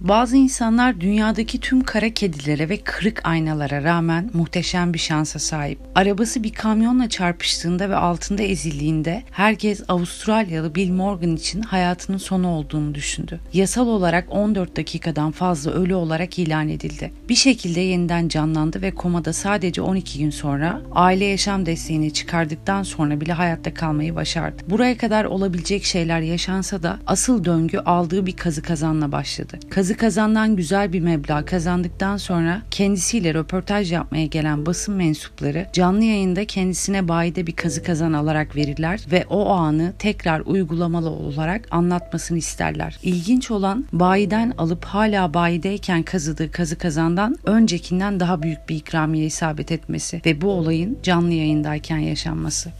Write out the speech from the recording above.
Bazı insanlar dünyadaki tüm kara kedilere ve kırık aynalara rağmen muhteşem bir şansa sahip. Arabası bir kamyonla çarpıştığında ve altında ezildiğinde herkes Avustralyalı Bill Morgan için hayatının sonu olduğunu düşündü. Yasal olarak 14 dakikadan fazla ölü olarak ilan edildi. Bir şekilde yeniden canlandı ve komada sadece 12 gün sonra aile yaşam desteğini çıkardıktan sonra bile hayatta kalmayı başardı. Buraya kadar olabilecek şeyler yaşansa da asıl döngü aldığı bir kazı kazanla başladı. Kazı kazandan güzel bir meblağ kazandıktan sonra kendisiyle röportaj yapmaya gelen basın mensupları canlı yayında kendisine bayide bir kazı kazan alarak verirler ve o anı tekrar uygulamalı olarak anlatmasını isterler. İlginç olan bayiden alıp hala bayideyken kazıdığı kazı kazandan öncekinden daha büyük bir ikramiye isabet etmesi ve bu olayın canlı yayındayken yaşanması.